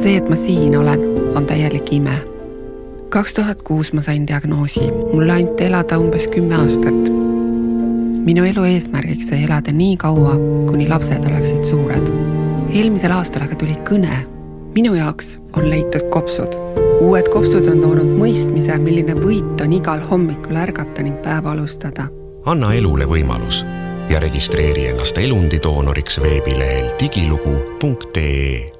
see, et ma siin olen, on täielik ime. kaks tuhat kuus ma sain diagnoosi, mulle anti elada umbes kümme aastat. minu elu eesmärgiks sai elada nii kaua, kuni lapsed oleksid suured. eelmisel aastal aga tuli kõne. minu jaoks on leitud kopsud. uued kopsud on toonud mõistmise, milline võit on igal hommikul ärgata ning päeva alustada. anna elule võimalus ja registreeri ennast elundidoonoriks veebilehel digilugu.ee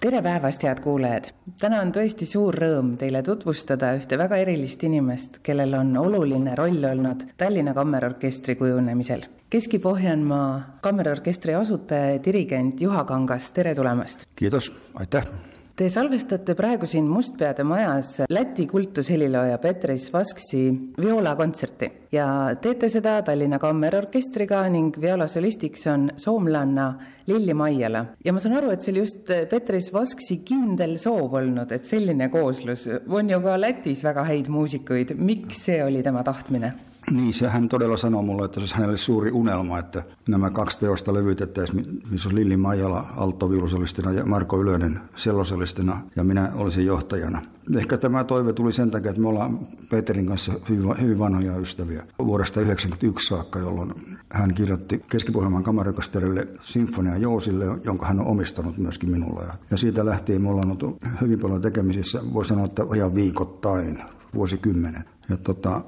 tere päevast, head kuulajad! täna on tõesti suur rõõm teile tutvustada ühte väga erilist inimest, kellel on oluline roll olnud Tallinna Kammerorkestri kujunemisel. Keski-Pohjanmaa Kammerorkestri asutaja ja dirigent Juha Kangas, tere tulemast! kiitos, aitäh! Te salvestate praegu siin Mustpeade majas Läti kultushelilooja Petris Vasksi vioolakontserti ja teete seda Tallinna Kammerorkestriga ning violasolistiks on soomlanna Lilli Maiala. ja ma saan aru, et see oli just Petris Vasksi kindel soov olnud, et selline kooslus, on ju ka Lätis väga häid muusikuid, miks see oli tema tahtmine? Niin, se hän todella sanoi mulle, että se olisi hänelle suuri unelma, että nämä kaksi teosta levytettäisiin, missä on Lilli Maijala alttoviulusolistina ja Marko Ylönen sellosolistina ja minä olisin johtajana. Ehkä tämä toive tuli sen takia, että me ollaan Peterin kanssa hyvin, hyvin vanhoja ystäviä vuodesta 1991 saakka, jolloin hän kirjoitti Keski-Pohjanmaan kamarikosterille Sinfonia Jousille, jonka hän on omistanut myöskin minulle. Ja siitä lähtien me ollaan ollut hyvin paljon tekemisissä, voi sanoa, että ihan viikoittain, vuosikymmenen. Ja tota,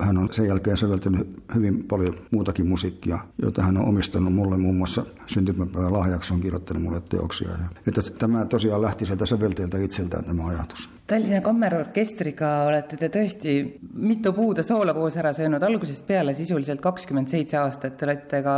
hän on sen jälkeen säveltänyt hyvin paljon muutakin musiikkia, jota hän on omistanut mulle muun muassa syntymäpäivän lahjaksi on kirjoittanut mulle teoksia. Että tämä tosiaan lähti sieltä säveltäjältä itseltään tämä ajatus. Tallinna Kammerorkestriga olete te tõesti mitu puuda soola koos ära söönud, algusest peale sisuliselt kakskümmend seitse aastat, te olete ka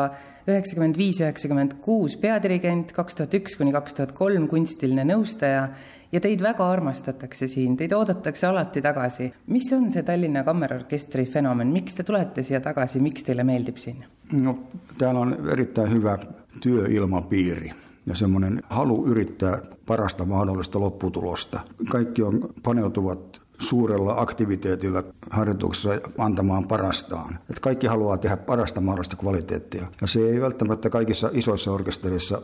üheksakümmend viis, üheksakümmend kuus peadirigent, kaks tuhat üks kuni kaks tuhat kolm kunstiline nõustaja ja teid väga armastatakse siin, teid oodatakse alati tagasi. mis on see Tallinna Kammerorkestri fenomen, miks te tulete siia tagasi, miks teile meeldib siin? No, täällä on erittäin hyvä työilmapiiri ja semmoinen halu yrittää parasta mahdollista lopputulosta. Kaikki on paneutuvat suurella aktiviteetilla harjoituksessa antamaan parastaan. Et kaikki haluaa tehdä parasta mahdollista kvaliteettia. Ja se ei välttämättä kaikissa isoissa orkestereissa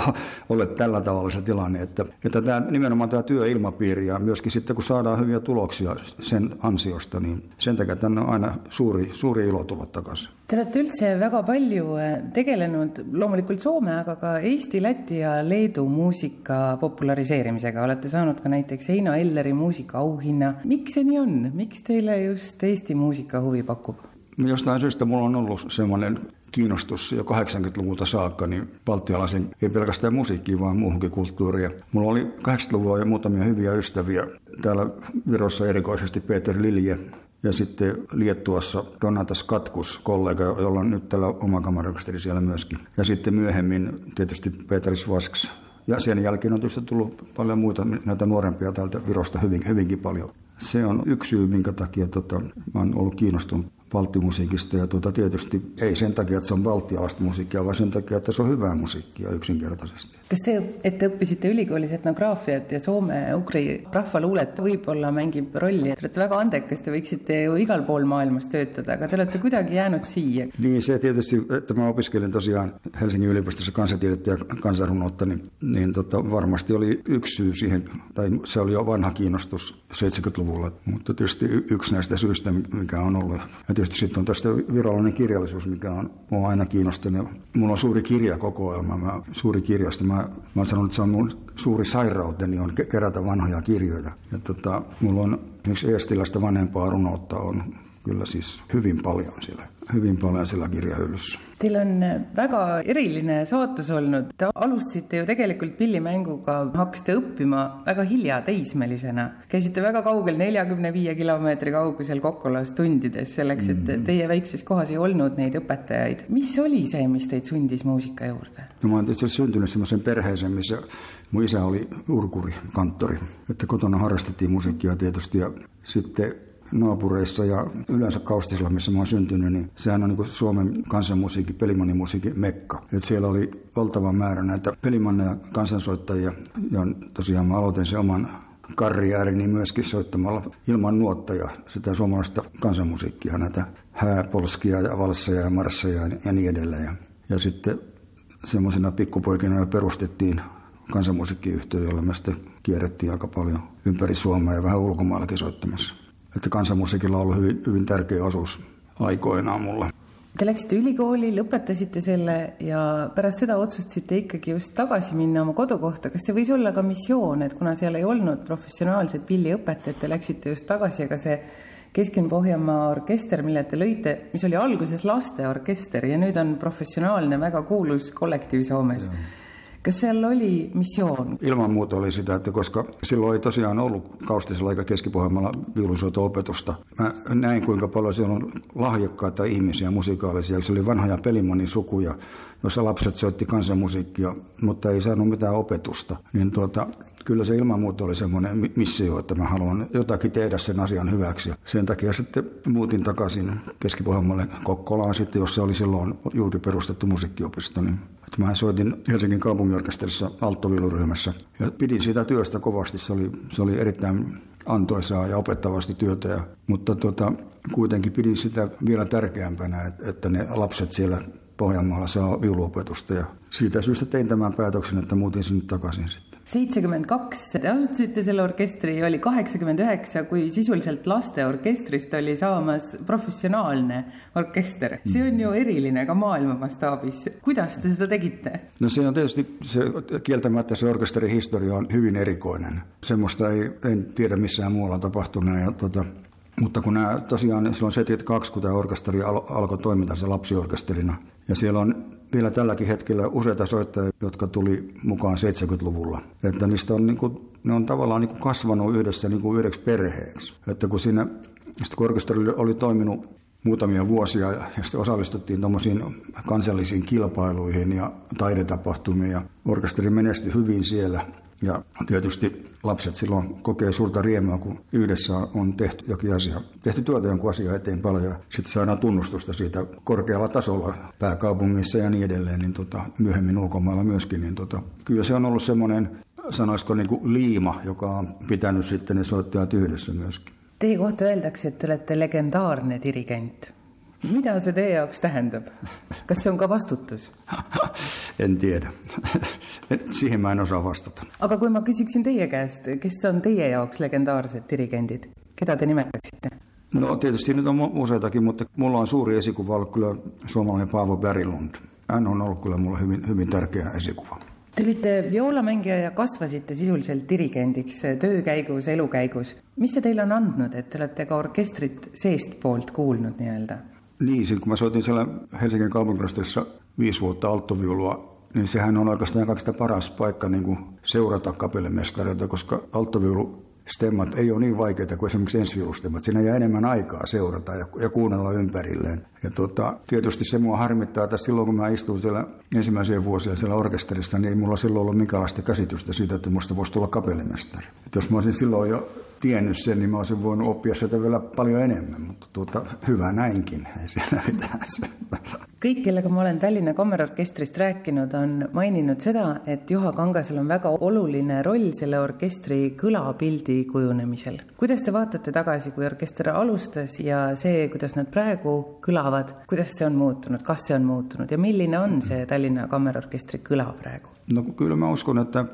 ole tällä tavalla se tilanne, että, että tämä, nimenomaan tämä työilmapiiri ja myöskin sitten kun saadaan hyviä tuloksia sen ansiosta, niin sen takia tänne on aina suuri, suuri ilo tulla takaisin. Te olete üldse väga palju tegelenud loomulikult Soome, aga ka Eesti, Läti ja Leedu muusika populariseerimisega. olete saanud ka näiteks Heino Elleri muusikaauhinna. Miks see nii on, miks teile just Eesti muusika huvi pakub? Jostain syystä mulla on ollut semmoinen kiinnostus jo 80-luvulta saakka niin baltialaisen, ei pelkästään musiikkiin, vaan muuhunkin kulttuuriin. Mulla oli 80-luvulla jo muutamia hyviä ystäviä. Täällä Virossa erikoisesti Peter Lilje, ja sitten Liettuassa Donatas Katkus, kollega, jolla on nyt tällä oma kamariorkesteri siellä myöskin. Ja sitten myöhemmin tietysti Petris Vasks. Ja sen jälkeen on tietysti tullut paljon muita näitä nuorempia täältä Virosta hyvin, hyvinkin paljon. Se on yksi syy, minkä takia tota, mä oon ollut kiinnostunut valttimusiikista ja tuota, tietysti ei sen takia, että se on valttialasta musiikkia, vaan sen takia, että se on hyvää musiikkia yksinkertaisesti. kas see, et te õppisite ülikoolis etnograafiat ja soome-ugri rahvaluulet võib-olla mängib rolli, et te olete väga andekas, te võiksite ju igal pool maailmas töötada, aga te olette kuidagi jäänud siia. Niin se tietysti, että mä opiskelin tosiaan Helsingin yliopistossa kansantiedettä ja kansanrunoutta, niin, niin tota, varmasti oli yksi syy siihen, tai se oli jo vanha kiinnostus 70-luvulla, mutta tietysti yksi näistä syistä, mikä on ollut. Ja tietysti sitten on tästä virallinen kirjallisuus, mikä on, on aina kiinnostunut. Mulla on suuri kirjakokoelma, mä, suuri kirjasta. Mä, mä oon sanonut, että se on mun suuri sairauteni on kerätä vanhoja kirjoja. Ja tota, mulla on esimerkiksi Eestilästä vanhempaa runoutta on kyllä siis hyvin paljon siellä, hyvin paljon siellä kirjahyllyssä. Teil on väga eriline saatus olnud. Te alustasite ju tegelikult pillimänguga, hakkasite õppima väga hilja teismelisena. Käisite väga kaugel, 45 kilomeetri kaugusel Kokkolas tundides selleks, et teie väikses kohas ei olnud neid õpetajaid. Mis oli see, mis teid sundis muusika juurde? No mä oon tietysti syntynyt semmoisen perheeseen, missä mun isä oli urkuri, kanttori. Että kotona harrastettiin musiikkia tietysti ja sitten naapureissa ja yleensä Kaustisella, missä mä oon syntynyt, niin sehän on niin Suomen kansanmusiikin, pelimanimusiikin mekka. Et siellä oli valtava määrä näitä pelimanneja, kansansoittajia ja tosiaan mä aloitin sen oman karriäärini myöskin soittamalla ilman nuottaja sitä suomalaista kansanmusiikkia, näitä hääpolskia ja valsseja ja marsseja ja niin edelleen. Ja, ja sitten semmoisena pikkupoikina jo perustettiin kansanmusiikkiyhtiö, jolla me sitten kierrettiin aika paljon ympäri Suomea ja vähän ulkomaillakin soittamassa. Että kansanmusiikilla on ollut hyvin, hyvin tärkeä osuus aikoinaan mulla. Te läksite ülikooli, lõpetasite selle ja pärast seda otsustasite ikkagi just tagasi minna oma kodukohta. kas see võis olla ka missioon, et kuna seal ei olnud professionaalset pilliõpetajat, te läksite just tagasi, aga see Kesk-Põhjamaa orkester, mille te lõite, mis oli alguses lasteorkester ja nüüd on professionaalne, väga kuulus kollektiiv Soomes seal oli missioon? Ilman muuta oli sitä, että koska silloin ei tosiaan ollut Kaustisella eikä keski viulunsoito-opetusta. Mä näin kuinka paljon siellä on lahjakkaita ihmisiä musikaalisia. Se oli vanhoja pelimanin sukuja, jossa lapset soitti kansanmusiikkia, mutta ei saanut mitään opetusta. Niin tuota, kyllä se ilman muuta oli semmoinen missio, että mä haluan jotakin tehdä sen asian hyväksi. Sen takia sitten muutin takaisin keski Kokkolaan sitten, jossa oli silloin juuri perustettu musiikkiopisto. Niin mä soitin Helsingin kaupunginorkesterissa alttoviuluryhmässä ja pidin sitä työstä kovasti. Se oli, se oli erittäin antoisaa ja opettavasti työtä, ja, mutta tota, kuitenkin pidin sitä vielä tärkeämpänä, että, että ne lapset siellä Pohjanmaalla saa viuluopetusta ja siitä syystä tein tämän päätöksen, että muutin sinne takaisin sitten. Seitsekümmend kaks, te asutasite selle orkestri, oli kaheksakümmend üheksa, kui sisuliselt lasteorkestrist oli saamas professionaalne orkester. see on ju eriline ka maailma mastaabis. kuidas te seda tegite? No se on tietysti, se, kieltämättä se orkesterin historia on hyvin erikoinen. Semmoista ei, en tiedä missään muualla tapahtunut. Ja, tota, mutta kun nämä tosiaan silloin 72, kun tämä orkesteri al- alkoi toimintansa lapsiorkesterina, ja siellä on vielä tälläkin hetkellä useita soittajia, jotka tuli mukaan 70-luvulla. Että niistä on, niin kuin, ne on tavallaan niin kuin kasvanut yhdessä niin kuin yhdeksi perheeksi. Että kun siinä sitten orkesteri oli toiminut muutamia vuosia ja sitten osallistuttiin tuommoisiin kansallisiin kilpailuihin ja taidetapahtumiin ja orkesteri menestyi hyvin siellä. Ja tietysti lapset silloin kokee suurta riemua, kun yhdessä on tehty jokin asia, tehty työtä jonkun asian eteen paljon ja sitten saadaan tunnustusta siitä korkealla tasolla pääkaupungissa ja niin edelleen, niin tota, myöhemmin ulkomailla myöskin. Niin tota, kyllä se on ollut semmoinen, sanoisiko niin kuin liima, joka on pitänyt sitten ne soittajat yhdessä myöskin. Teie kohta öeldakse, et te olete legendaarne dirigent. mida see teie jaoks tähendab? kas see on ka vastutus? en tiedä. Siihen mä en osaa vastata. aga kui ma küsiksin teie käest, kes on teie jaoks legendaarsed dirigendid, keda te nimetaksite? No tietysti nyt on useitakin, mutta mulla on suuri esikuva ollut kyllä suomalainen Paavo Berilund. Hän on ollut kyllä mulle hyvin, hyvin tärkeä esikuva. Te olite violamängija ja kasvasite sisuliselt dirigendiks töö käigus, elu käigus. mis see teile on andnud, et te olete ka orkestrit seestpoolt kuulnud nii-öelda? Niin, siis kun mä soitin siellä Helsingin kaupunkiorkesterissa viisi vuotta alttoviulua, niin sehän on oikeastaan kaikista paras paikka niin kuin seurata kapellimestareita, koska alttoviulu stemmat ei ole niin vaikeita kuin esimerkiksi ensiviulustemmat. Siinä jää enemmän aikaa seurata ja, ja kuunnella ympärilleen. Ja tota, tietysti se mua harmittaa, että silloin kun mä istuin siellä ensimmäisiä vuosia siellä orkesterissa, niin ei mulla silloin ollut minkäänlaista käsitystä siitä, että musta voisi tulla kapellimestari. Et jos mä olisin silloin jo tiennyt sen, niin mä olisin voinut oppia sieltä vielä paljon enemmän, mutta tuota, hyvä näinkin, ei siellä mitään. kõik, kellega ma olen Tallinna Kammerorkestrist rääkinud, on maininud seda, et Juha Kangasel on väga oluline roll selle orkestri kõlapildi kujunemisel. kuidas te vaatate tagasi, kui orkester alustas ja see, kuidas nad praegu kõlavad, kuidas see on muutunud, kas see on muutunud ja milline on see Tallinna Kammerorkestri kõla praegu? no kyllä mä uskon, että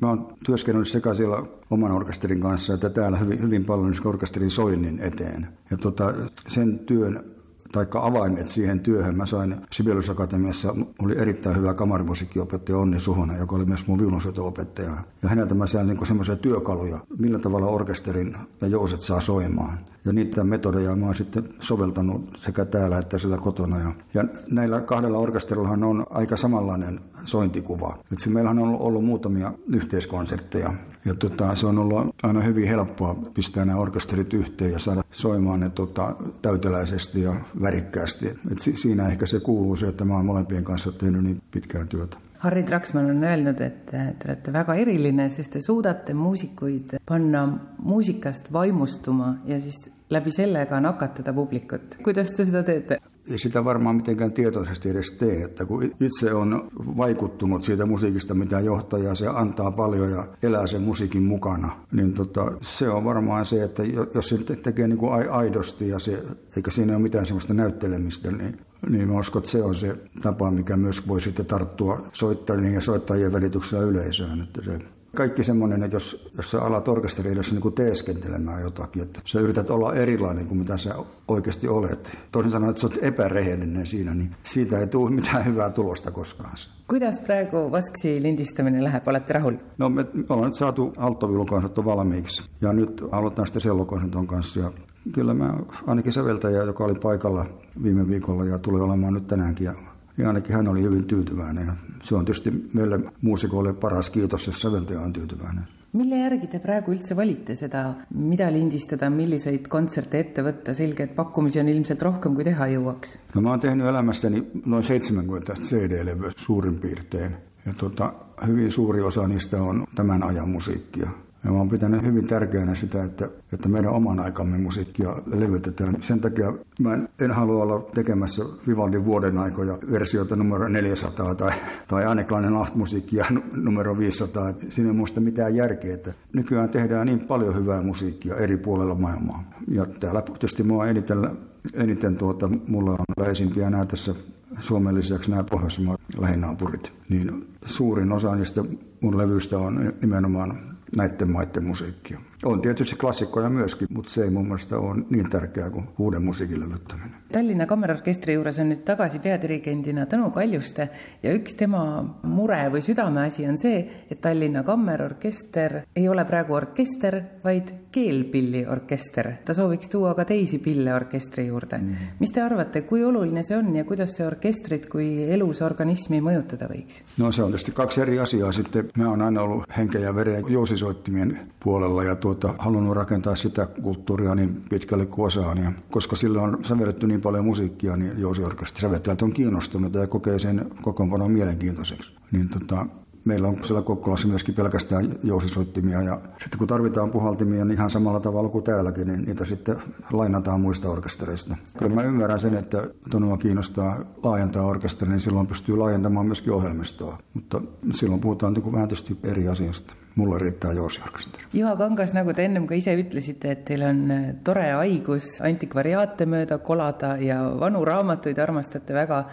Mä oon työskennellyt sekä siellä oman orkesterin kanssa että täällä hyvin, hyvin paljon orkesterin soinnin eteen. Ja tota, sen työn taikka avaimet siihen työhön. Mä sain Sibelius Akatemiassa, oli erittäin hyvä kamarimusiikkiopettaja Onni Suhonen, joka oli myös mun viulunsoito-opettaja. Ja häneltä mä sain niin semmoisia työkaluja, millä tavalla orkesterin ja jouset saa soimaan. Ja niitä metodeja mä oon sitten soveltanut sekä täällä että siellä kotona. Ja, näillä kahdella orkesterillahan on aika samanlainen sointikuva. Meillähän on ollut muutamia yhteiskonsertteja. Ja tota, se on ollut aina hyvin helppoa pistää nämä orkesterit yhteen ja saada soimaan ne tota, täyteläisesti ja värikkäästi. Et si- siinä ehkä se kuuluu se, että mä oon molempien kanssa tehnyt niin pitkään työtä. Harri Traksmann on öelnud, et te olete väga eriline, sest te suudate muusikuid panna muusikast vaimustuma ja siis läbi selle ka nakatada publikut. kuidas te seda teete? Ei sitä varmaan mitenkään tietoisesti edes tee, että kun itse on vaikuttunut siitä musiikista, mitä johtaja se antaa paljon ja elää sen musiikin mukana, niin tota, se on varmaan se, että jos se tekee niin kuin aidosti ja se, eikä siinä ole mitään sellaista näyttelemistä, niin niin mä uskon, että se on se tapa, mikä myös voi sitten tarttua soittajien ja soittajien välityksellä yleisöön. Että se kaikki semmoinen, että jos, jos sä alat orkesteri edessä niin teeskentelemään jotakin, että sä yrität olla erilainen kuin mitä sä oikeasti olet. Toisin sanoen, että sä oot epärehellinen siinä, niin siitä ei tule mitään hyvää tulosta koskaan. Kuidas praegu Vasksi lindistaminen läheb, olette rahul? No me, me ollaan nyt saatu alttoviulukonsertto valmiiksi ja nyt aloitetaan sitten sellokonserton kanssa ja kyllä mä ainakin säveltäjä, joka oli paikalla viime viikolla ja tulee olemaan nyt tänäänkin ja ja ainakin hän oli hyvin tyytyväinen. Ja se on tietysti meille muusikoille paras kiitos, jos säveltäjä on tyytyväinen. mille järgi te praegu üldse valite seda, mida lindistada, milliseid kontserte ette võtta, selge, et pakkumisi on ilmselt rohkem kui teha jõuaks? no mä oon tehnyt elämässäni noin 70 CD-levyä suurin piirtein. Ja tota, hyvin suuri osa niistä on tämän ajan musiikkia. Ja mä oon pitänyt hyvin tärkeänä sitä, että, että meidän oman aikamme musiikkia levytetään. Sen takia mä en, en halua olla tekemässä Vivaldin vuoden aikoja versioita numero 400 tai, tai Anneklainen musiikkia numero 500. Siinä ei muista mitään järkeä, että nykyään tehdään niin paljon hyvää musiikkia eri puolella maailmaa. Ja täällä tietysti mua eniten, eniten tuota, mulla on läheisimpiä nämä tässä Suomen lisäksi nämä Pohjoismaat lähinaapurit. Niin suurin osa niistä mun levyistä on nimenomaan näiden maiden musiikkia. On tietysti klassikkoja myöskin, mutta se ei mun mielestä ole niin tärkeää kuin uuden musiikin levyttäminen. Tallinna Kammerorkestri juures on nüüd tagasi peadirigendina Tõnu Kaljuste ja üks tema mure või südameasi on see, et Tallinna Kammerorkester ei ole praegu orkester, vaid keelpilliorkester. ta sooviks tuua ka teisi pille orkestri juurde mm. -hmm. mis te arvate, kui oluline see on ja kuidas see orkestrit kui elus organismi mõjutada võiks? no se on tietysti kaksi eri asiaa. Sitten mä oon aina ollut henken ja veren jousisoittimien puolella ja tuota, halunnut rakentaa sitä kulttuuria niin pitkälle kuin osaan. Ja koska sillä on sävelletty niin paljon musiikkia, niin jousiorkesteri säveltäjät on kiinnostunut ja kokee sen kokoonpanon mielenkiintoiseksi. Niin tota, meillä on siellä Kokkolassa myöskin pelkästään jousisoittimia ja sitten kun tarvitaan puhaltimia niin ihan samalla tavalla kuin täälläkin, niin niitä sitten lainataan muista orkestereista. Kyllä mä ymmärrän sen, että Tonua kiinnostaa laajentaa orkesteri, niin silloin pystyy laajentamaan myöskin ohjelmistoa, mutta silloin puhutaan niin vähän tietysti eri asiasta mulle riittää joosiorkester. Juha Kangas, nagu te ennem ka ise ütlesite, et teil on äh, tore haigus antikvariaate mööda kolada ja vanu raamatuid armastate väga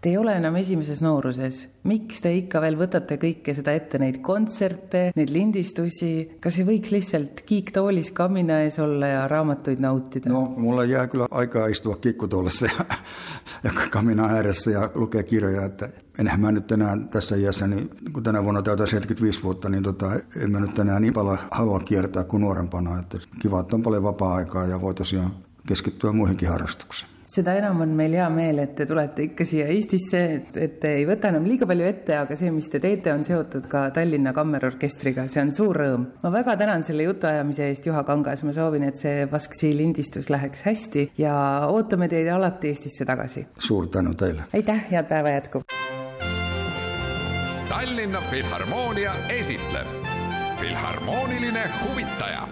Te ei ole enam esimeses nooruses. miks te ikka veel võtate kõike seda ette, neid kontserte, neid lindistusi, kas ei võiks lihtsalt kiiktoolis kamina ees olla ja raamatuid nautida? No, mulla jää kyllä aikaa istua kikkutuolissa ja, ja kamina ääressä ja lukea kirjoja, että enhän mä nyt enää tässä iässä, niin kun tänä vuonna täytää 75 vuotta, niin tota, en mä nyt enää niin paljon halua kiertää kuin nuorempana. Että kiva, että on paljon vapaa-aikaa ja voi tosiaan keskittyä muihinkin harrastuksiin seda enam on meil hea meel, et te tulete ikka siia Eestisse, et, et te ei võta enam liiga palju ette, aga see, mis te teete, on seotud ka Tallinna Kammerorkestriga, see on suur rõõm. ma väga tänan selle jutuajamise eest, Juha Kangas, ma soovin, et see Vasksi lindistus läheks hästi ja ootame teid alati Eestisse tagasi. suur tänu teile! aitäh, head päeva jätku! Tallinna Filharmoonia esitleb Filharmooniline huvitaja